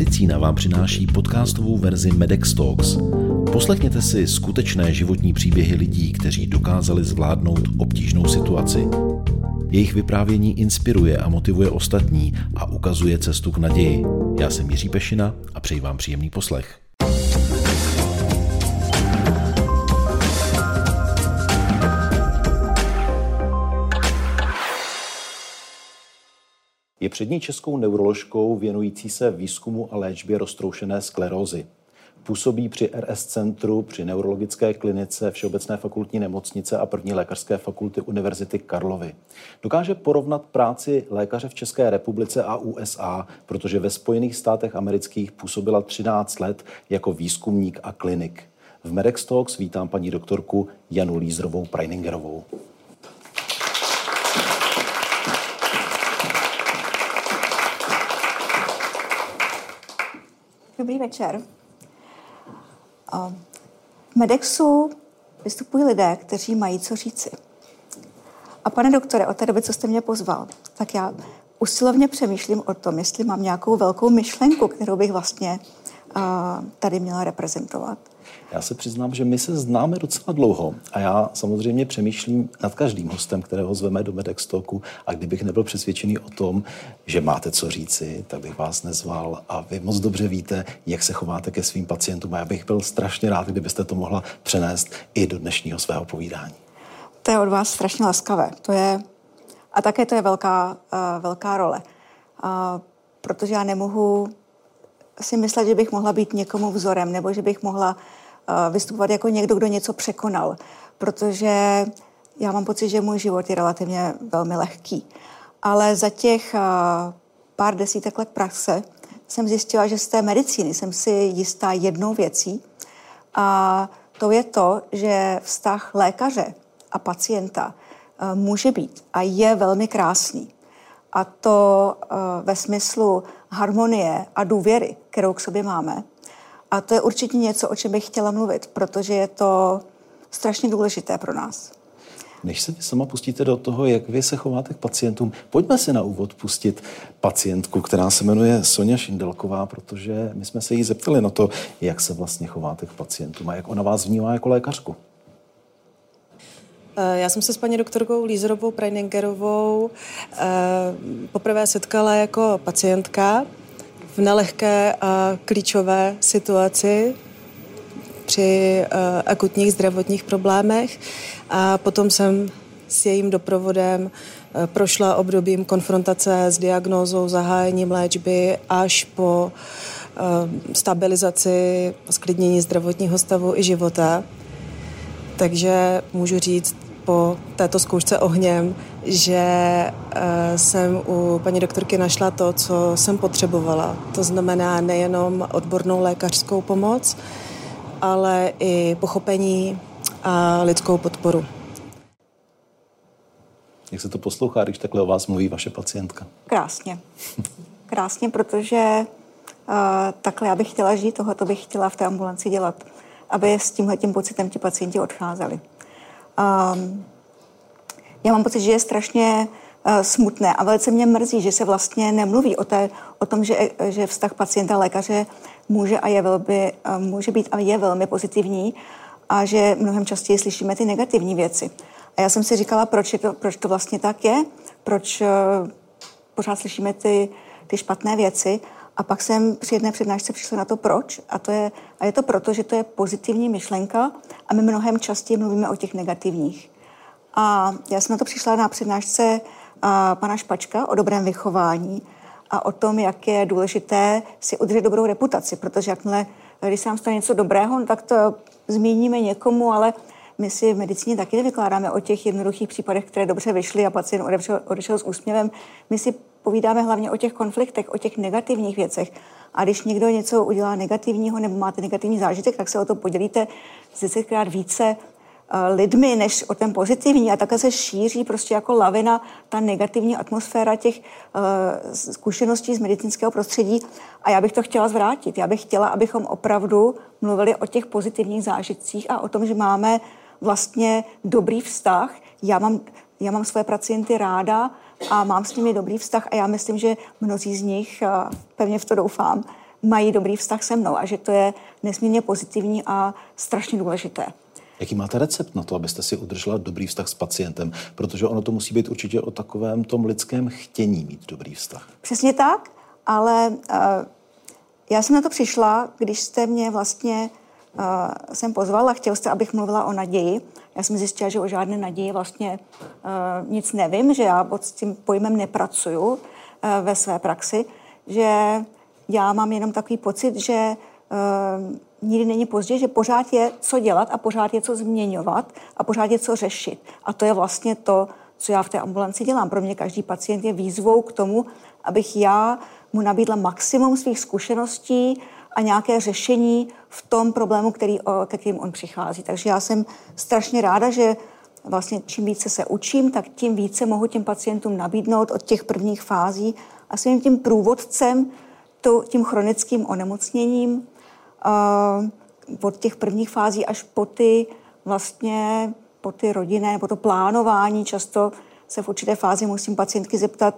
Medicína vám přináší podcastovou verzi Medex Talks. Poslechněte si skutečné životní příběhy lidí, kteří dokázali zvládnout obtížnou situaci. Jejich vyprávění inspiruje a motivuje ostatní a ukazuje cestu k naději. Já jsem Jiří Pešina a přeji vám příjemný poslech. Je přední českou neuroložkou věnující se výzkumu a léčbě roztroušené sklerózy. Působí při RS Centru, při neurologické klinice Všeobecné fakultní nemocnice a první lékařské fakulty Univerzity Karlovy. Dokáže porovnat práci lékaře v České republice a USA, protože ve Spojených státech amerických působila 13 let jako výzkumník a klinik. V Medex Talks vítám paní doktorku Janu Lízrovou Preiningerovou. Dobrý večer. V Medexu vystupují lidé, kteří mají co říci. A pane doktore, od té doby, co jste mě pozval, tak já usilovně přemýšlím o tom, jestli mám nějakou velkou myšlenku, kterou bych vlastně tady měla reprezentovat. Já se přiznám, že my se známe docela dlouho a já samozřejmě přemýšlím nad každým hostem, kterého zveme do Medex Talku a kdybych nebyl přesvědčený o tom, že máte co říci, tak bych vás nezval a vy moc dobře víte, jak se chováte ke svým pacientům a já bych byl strašně rád, kdybyste to mohla přenést i do dnešního svého povídání. To je od vás strašně laskavé. To je, a také to je velká, uh, velká role. Uh, protože já nemohu si myslet, že bych mohla být někomu vzorem, nebo že bych mohla uh, vystupovat jako někdo, kdo něco překonal. Protože já mám pocit, že můj život je relativně velmi lehký. Ale za těch pár desítek let praxe jsem zjistila, že z té medicíny jsem si jistá jednou věcí. A to je to, že vztah lékaře a pacienta může být a je velmi krásný. A to ve smyslu harmonie a důvěry, kterou k sobě máme. A to je určitě něco, o čem bych chtěla mluvit, protože je to strašně důležité pro nás. Než se vy sama pustíte do toho, jak vy se chováte k pacientům, pojďme si na úvod pustit pacientku, která se jmenuje Sonja Šindelková, protože my jsme se jí zeptali na to, jak se vlastně chováte k pacientům a jak ona vás vnímá jako lékařku. Eh, já jsem se s paní doktorkou Lízerovou Preiningerovou eh, poprvé setkala jako pacientka nelehké a klíčové situaci při eh, akutních zdravotních problémech a potom jsem s jejím doprovodem prošla obdobím konfrontace s diagnózou, zahájením léčby až po stabilizaci, sklidnění zdravotního stavu i života. Takže můžu říct po této zkoušce ohněm, že uh, jsem u paní doktorky našla to, co jsem potřebovala. To znamená nejenom odbornou lékařskou pomoc, ale i pochopení a lidskou podporu. Jak se to poslouchá, když takhle o vás mluví vaše pacientka? Krásně. Krásně, protože uh, takhle já bych chtěla žít, tohle bych chtěla v té ambulanci dělat aby s tímhle tím pocitem ti pacienti odcházeli. Um, já mám pocit, že je strašně uh, smutné a velice mě mrzí, že se vlastně nemluví o, té, o tom, že, že vztah pacienta a lékaře může, a je velmi, uh, může být a je velmi pozitivní a že mnohem častěji slyšíme ty negativní věci. A já jsem si říkala, proč, je to, proč to vlastně tak je, proč uh, pořád slyšíme ty, ty špatné věci. A pak jsem při jedné přednášce přišla na to, proč. A, to je, a je to proto, že to je pozitivní myšlenka a my mnohem častěji mluvíme o těch negativních. A já jsem na to přišla na přednášce a, pana Špačka o dobrém vychování a o tom, jak je důležité si udržet dobrou reputaci, protože jakmile, když se nám stane něco dobrého, no, tak to zmíníme někomu, ale my si v medicíně taky nevykládáme o těch jednoduchých případech, které dobře vyšly a pacient odešel, odešel s úsměvem. My si povídáme hlavně o těch konfliktech, o těch negativních věcech. A když někdo něco udělá negativního nebo máte negativní zážitek, tak se o to podělíte desetkrát více lidmi, než o ten pozitivní. A takhle se šíří prostě jako lavina ta negativní atmosféra těch uh, zkušeností z medicínského prostředí. A já bych to chtěla zvrátit. Já bych chtěla, abychom opravdu mluvili o těch pozitivních zážitcích a o tom, že máme vlastně dobrý vztah. Já mám, já mám své pacienty ráda a mám s nimi dobrý vztah a já myslím, že mnozí z nich, pevně v to doufám, mají dobrý vztah se mnou a že to je nesmírně pozitivní a strašně důležité. Jaký máte recept na to, abyste si udržela dobrý vztah s pacientem? Protože ono to musí být určitě o takovém tom lidském chtění mít dobrý vztah. Přesně tak, ale uh, já jsem na to přišla, když jste mě vlastně uh, jsem pozvala, chtěl jste, abych mluvila o naději. Já jsem zjistila, že o žádné naději vlastně uh, nic nevím, že já pod tím pojmem nepracuju uh, ve své praxi, že já mám jenom takový pocit, že nikdy není pozdě, že pořád je co dělat a pořád je co změňovat a pořád je co řešit. A to je vlastně to, co já v té ambulanci dělám. Pro mě každý pacient je výzvou k tomu, abych já mu nabídla maximum svých zkušeností a nějaké řešení v tom problému, který, ke kterým on přichází. Takže já jsem strašně ráda, že vlastně čím více se učím, tak tím více mohu těm pacientům nabídnout od těch prvních fází a svým tím průvodcem, tím chronickým onemocněním, od těch prvních fází až po ty vlastně po ty rodinné, po to plánování. Často se v určité fázi musím pacientky zeptat,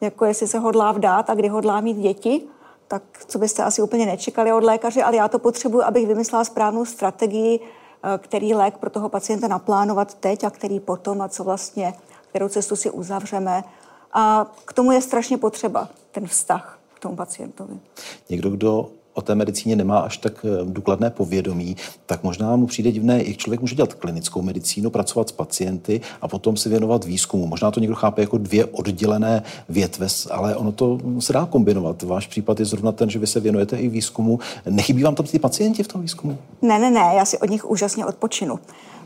jako jestli se hodlá vdát a kdy hodlá mít děti, tak co byste asi úplně nečekali od lékaře, ale já to potřebuji, abych vymyslela správnou strategii, eh, který lék pro toho pacienta naplánovat teď a který potom a co vlastně, kterou cestu si uzavřeme. A k tomu je strašně potřeba ten vztah k tomu pacientovi. Někdo, kdo o té medicíně nemá až tak eh, důkladné povědomí, tak možná mu přijde divné, jak člověk může dělat klinickou medicínu, pracovat s pacienty a potom se věnovat výzkumu. Možná to někdo chápe jako dvě oddělené větve, ale ono to se dá kombinovat. Váš případ je zrovna ten, že vy se věnujete i výzkumu. Nechybí vám tam ty pacienti v tom výzkumu? Ne, ne, ne, já si od nich úžasně odpočinu,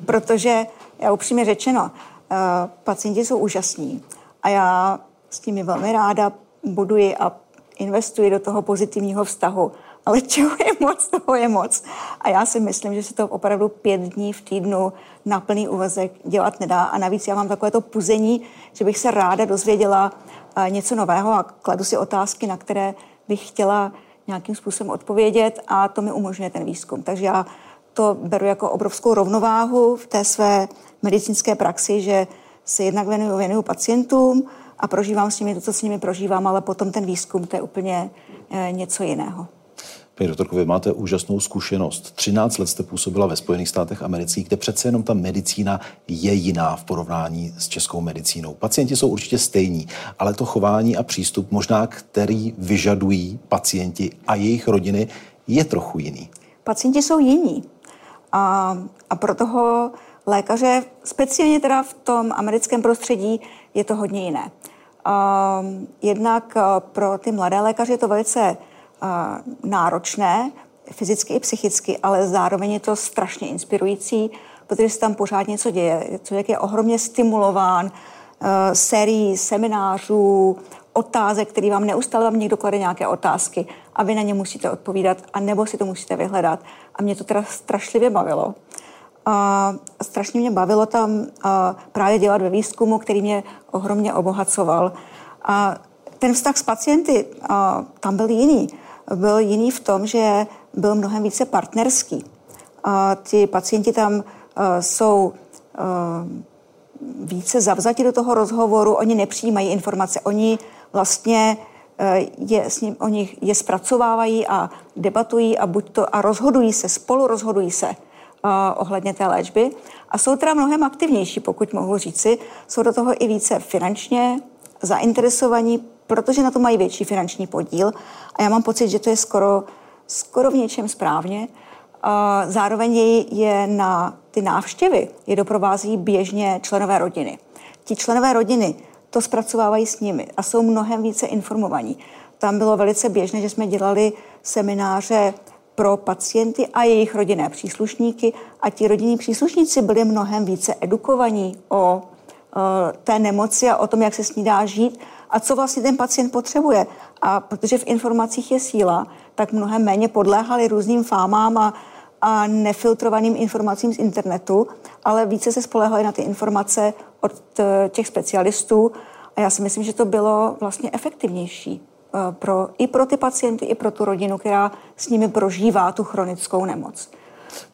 protože, já upřímně řečeno, uh, pacienti jsou úžasní a já s nimi velmi ráda buduji a investuji do toho pozitivního vztahu ale čeho je moc, toho je moc. A já si myslím, že se to opravdu pět dní v týdnu na plný úvazek dělat nedá. A navíc já mám takové to puzení, že bych se ráda dozvěděla eh, něco nového a kladu si otázky, na které bych chtěla nějakým způsobem odpovědět a to mi umožňuje ten výzkum. Takže já to beru jako obrovskou rovnováhu v té své medicínské praxi, že se jednak věnuju, věnuju pacientům a prožívám s nimi to, co s nimi prožívám, ale potom ten výzkum, to je úplně eh, něco jiného. Paní doktorko, vy máte úžasnou zkušenost. 13 let jste působila ve Spojených státech amerických, kde přece jenom ta medicína je jiná v porovnání s českou medicínou. Pacienti jsou určitě stejní, ale to chování a přístup, možná který vyžadují pacienti a jejich rodiny, je trochu jiný. Pacienti jsou jiní. A, a pro toho lékaře, speciálně teda v tom americkém prostředí, je to hodně jiné. A, jednak pro ty mladé lékaře je to velice náročné, fyzicky i psychicky, ale zároveň je to strašně inspirující, protože se tam pořád něco děje. Člověk je ohromně stimulován uh, sérií seminářů, otázek, který vám neustále vám někdo klade nějaké otázky a vy na ně musíte odpovídat a nebo si to musíte vyhledat. A mě to teda strašlivě bavilo. A strašně mě bavilo tam uh, právě dělat ve výzkumu, který mě ohromně obohacoval. A ten vztah s pacienty uh, tam byl jiný byl jiný v tom, že byl mnohem více partnerský. A ti pacienti tam uh, jsou uh, více zavzati do toho rozhovoru, oni nepřijímají informace, oni vlastně uh, je, s ním, oni je zpracovávají a debatují a, buď to, a rozhodují se, spolu rozhodují se ohledně té léčby. A jsou teda mnohem aktivnější, pokud mohu říci. Jsou do toho i více finančně zainteresovaní, protože na to mají větší finanční podíl a já mám pocit, že to je skoro, skoro v něčem správně. Zároveň je, na ty návštěvy je doprovází běžně členové rodiny. Ti členové rodiny to zpracovávají s nimi a jsou mnohem více informovaní. Tam bylo velice běžné, že jsme dělali semináře pro pacienty a jejich rodinné příslušníky a ti rodinní příslušníci byli mnohem více edukovaní o té nemoci a o tom, jak se s ní dá žít a co vlastně ten pacient potřebuje. A protože v informacích je síla, tak mnohem méně podléhali různým fámám a, a nefiltrovaným informacím z internetu, ale více se spolehali na ty informace od eh, těch specialistů. A já si myslím, že to bylo vlastně efektivnější eh, pro, i pro ty pacienty, i pro tu rodinu, která s nimi prožívá tu chronickou nemoc.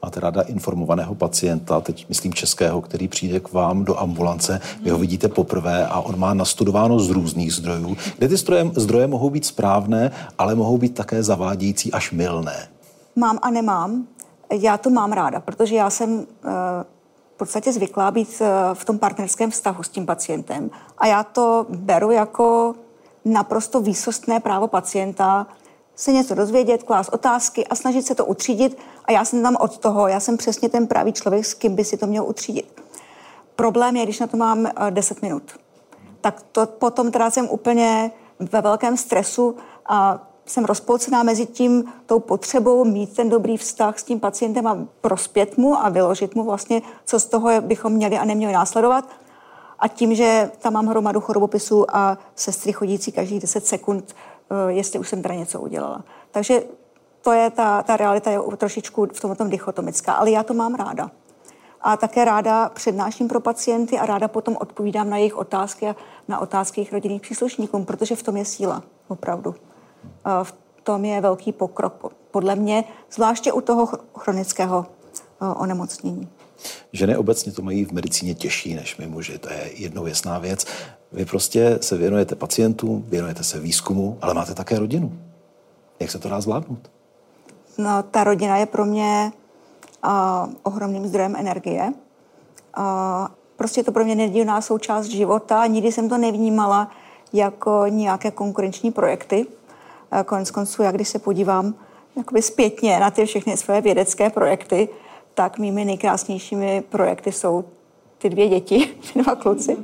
Máte ráda informovaného pacienta, teď myslím českého, který přijde k vám do ambulance, vy ho vidíte poprvé a on má nastudováno z různých zdrojů, kde ty zdroje, zdroje mohou být správné, ale mohou být také zavádějící až mylné. Mám a nemám. Já to mám ráda, protože já jsem eh, v podstatě zvyklá být eh, v tom partnerském vztahu s tím pacientem a já to beru jako naprosto výsostné právo pacienta se něco dozvědět, klás otázky a snažit se to utřídit. A já jsem tam od toho, já jsem přesně ten pravý člověk, s kým by si to měl utřídit. Problém je, když na to mám 10 eh, minut. Tak to potom teda jsem úplně ve velkém stresu a jsem rozpolcená mezi tím, tou potřebou mít ten dobrý vztah s tím pacientem a prospět mu a vyložit mu vlastně, co z toho bychom měli a neměli následovat. A tím, že tam mám hromadu chorobopisů a sestry chodící každých 10 sekund, jestli už jsem teda něco udělala. Takže to je ta, ta realita je trošičku v tom, tom dichotomická, ale já to mám ráda. A také ráda přednáším pro pacienty a ráda potom odpovídám na jejich otázky a na otázky jejich rodinných příslušníků, protože v tom je síla, opravdu. V tom je velký pokrok, podle mě, zvláště u toho chronického onemocnění. Ženy obecně to mají v medicíně těžší než my muži, to je jednověsná věc. Vy prostě se věnujete pacientům, věnujete se výzkumu, ale máte také rodinu. Jak se to dá zvládnout? No, ta rodina je pro mě uh, ohromným zdrojem energie. Uh, prostě je to pro mě nedílná součást života. Nikdy jsem to nevnímala jako nějaké konkurenční projekty. Uh, konec konců, jak když se podívám jakoby zpětně na ty všechny své vědecké projekty, tak mými nejkrásnějšími projekty jsou ty dvě děti, ty dva kluci.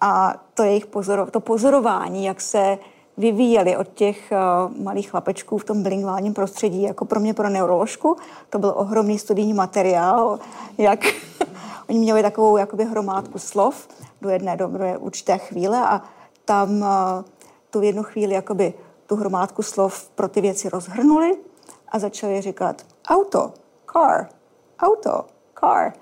A to jejich pozoro, to pozorování, jak se vyvíjeli od těch uh, malých chlapečků v tom bilingválním prostředí, jako pro mě, pro neuroložku. To byl ohromný studijní materiál, jak oni měli takovou jakoby hromádku slov do jedné, do určité chvíle a tam uh, tu jednu chvíli jakoby tu hromádku slov pro ty věci rozhrnuli a začali říkat auto, car, auto, car.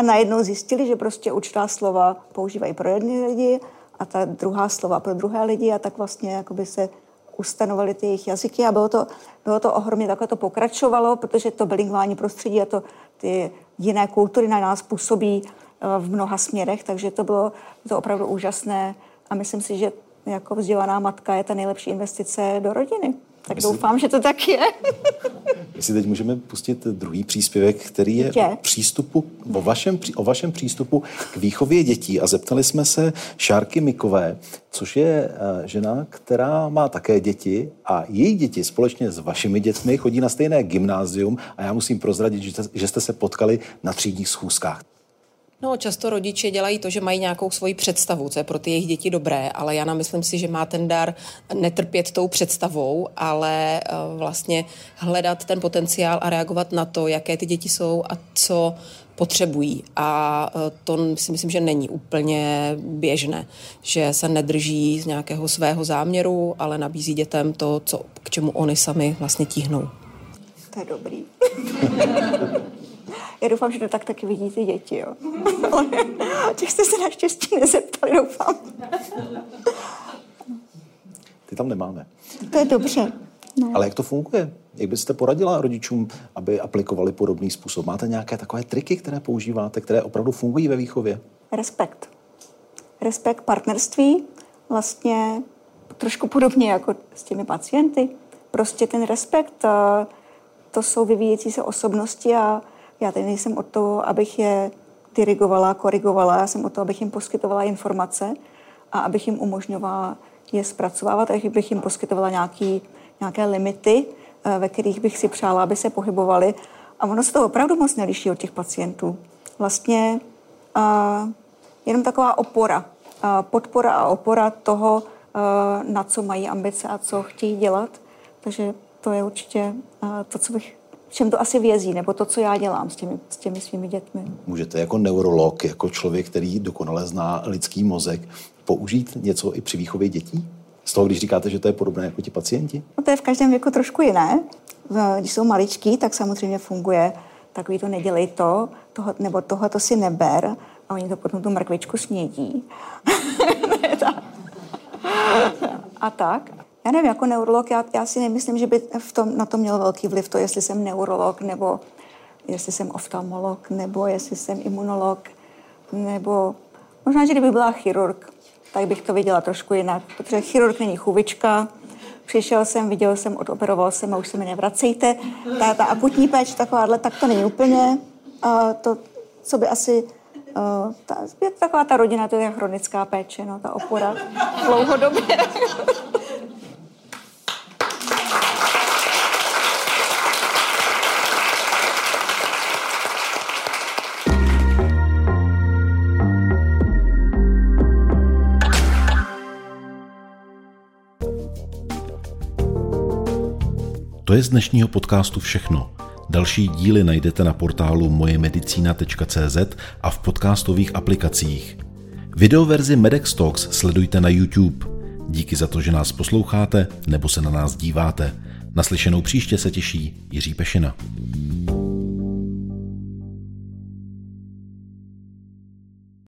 A najednou zjistili, že prostě určitá slova používají pro jedny lidi a ta druhá slova pro druhé lidi a tak vlastně jakoby se ustanovaly ty jejich jazyky a bylo to, bylo to ohromně, takhle to pokračovalo, protože to bilingvální prostředí a to ty jiné kultury na nás působí eh, v mnoha směrech, takže to bylo to opravdu úžasné a myslím si, že jako vzdělaná matka je ta nejlepší investice do rodiny. Tak Myslím, doufám, že to tak je. Jestli teď můžeme pustit druhý příspěvek, který je o přístupu, o vašem, o vašem přístupu k výchově dětí. A zeptali jsme se Šárky Mikové, což je eh, žena, která má také děti a její děti společně s vašimi dětmi chodí na stejné gymnázium a já musím prozradit, že jste se potkali na třídních schůzkách. No, často rodiče dělají to, že mají nějakou svoji představu, co je pro ty jejich děti dobré, ale Jana myslím si, že má ten dar netrpět tou představou, ale uh, vlastně hledat ten potenciál a reagovat na to, jaké ty děti jsou a co potřebují. A uh, to si myslím, že není úplně běžné, že se nedrží z nějakého svého záměru, ale nabízí dětem to, co, k čemu oni sami vlastně tíhnou. To je dobrý. Já doufám, že to tak taky vidí ty děti, jo. těch jste se naštěstí nezeptali, doufám. Ty tam nemáme. To je dobře. No. Ale jak to funguje? Jak byste poradila rodičům, aby aplikovali podobný způsob? Máte nějaké takové triky, které používáte, které opravdu fungují ve výchově? Respekt. Respekt partnerství, vlastně trošku podobně jako s těmi pacienty. Prostě ten respekt, to jsou vyvíjející se osobnosti a já tady nejsem o to, abych je dirigovala, korigovala, já jsem o to, abych jim poskytovala informace a abych jim umožňovala je zpracovávat, abych jim poskytovala nějaký, nějaké limity, eh, ve kterých bych si přála, aby se pohybovali. A ono se to opravdu moc neliší od těch pacientů. Vlastně uh, jenom taková opora, uh, podpora a opora toho, uh, na co mají ambice a co chtějí dělat. Takže to je určitě uh, to, co bych čem to asi vězí, nebo to, co já dělám s těmi, s těmi svými dětmi. Můžete jako neurolog, jako člověk, který dokonale zná lidský mozek, použít něco i při výchově dětí? Z toho, když říkáte, že to je podobné jako ti pacienti? No to je v každém věku trošku jiné. Když jsou maličký, tak samozřejmě funguje takový to nedělej to, toho, nebo tohle to si neber a oni to potom tu mrkvičku snědí. a tak. Já nevím, jako neurolog, já, já si nemyslím, že by v tom, na to měl velký vliv to, jestli jsem neurolog nebo jestli jsem oftalmolog, nebo jestli jsem imunolog, nebo možná, že kdyby byla chirurg, tak bych to viděla trošku jinak, protože chirurg není chuvička, Přišel jsem, viděl jsem, odoperoval jsem a už se mi nevracejte. Ta, ta akutní péč takováhle, tak to není úplně. A to, co by asi Uh, ta, taková ta rodina, to je chronická péče, no, ta opora dlouhodobě. To je z dnešního podcastu všechno. Další díly najdete na portálu mojemedicina.cz a v podcastových aplikacích. Videoverzi Medex Talks sledujte na YouTube. Díky za to, že nás posloucháte nebo se na nás díváte. Naslyšenou příště se těší Jiří Pešina.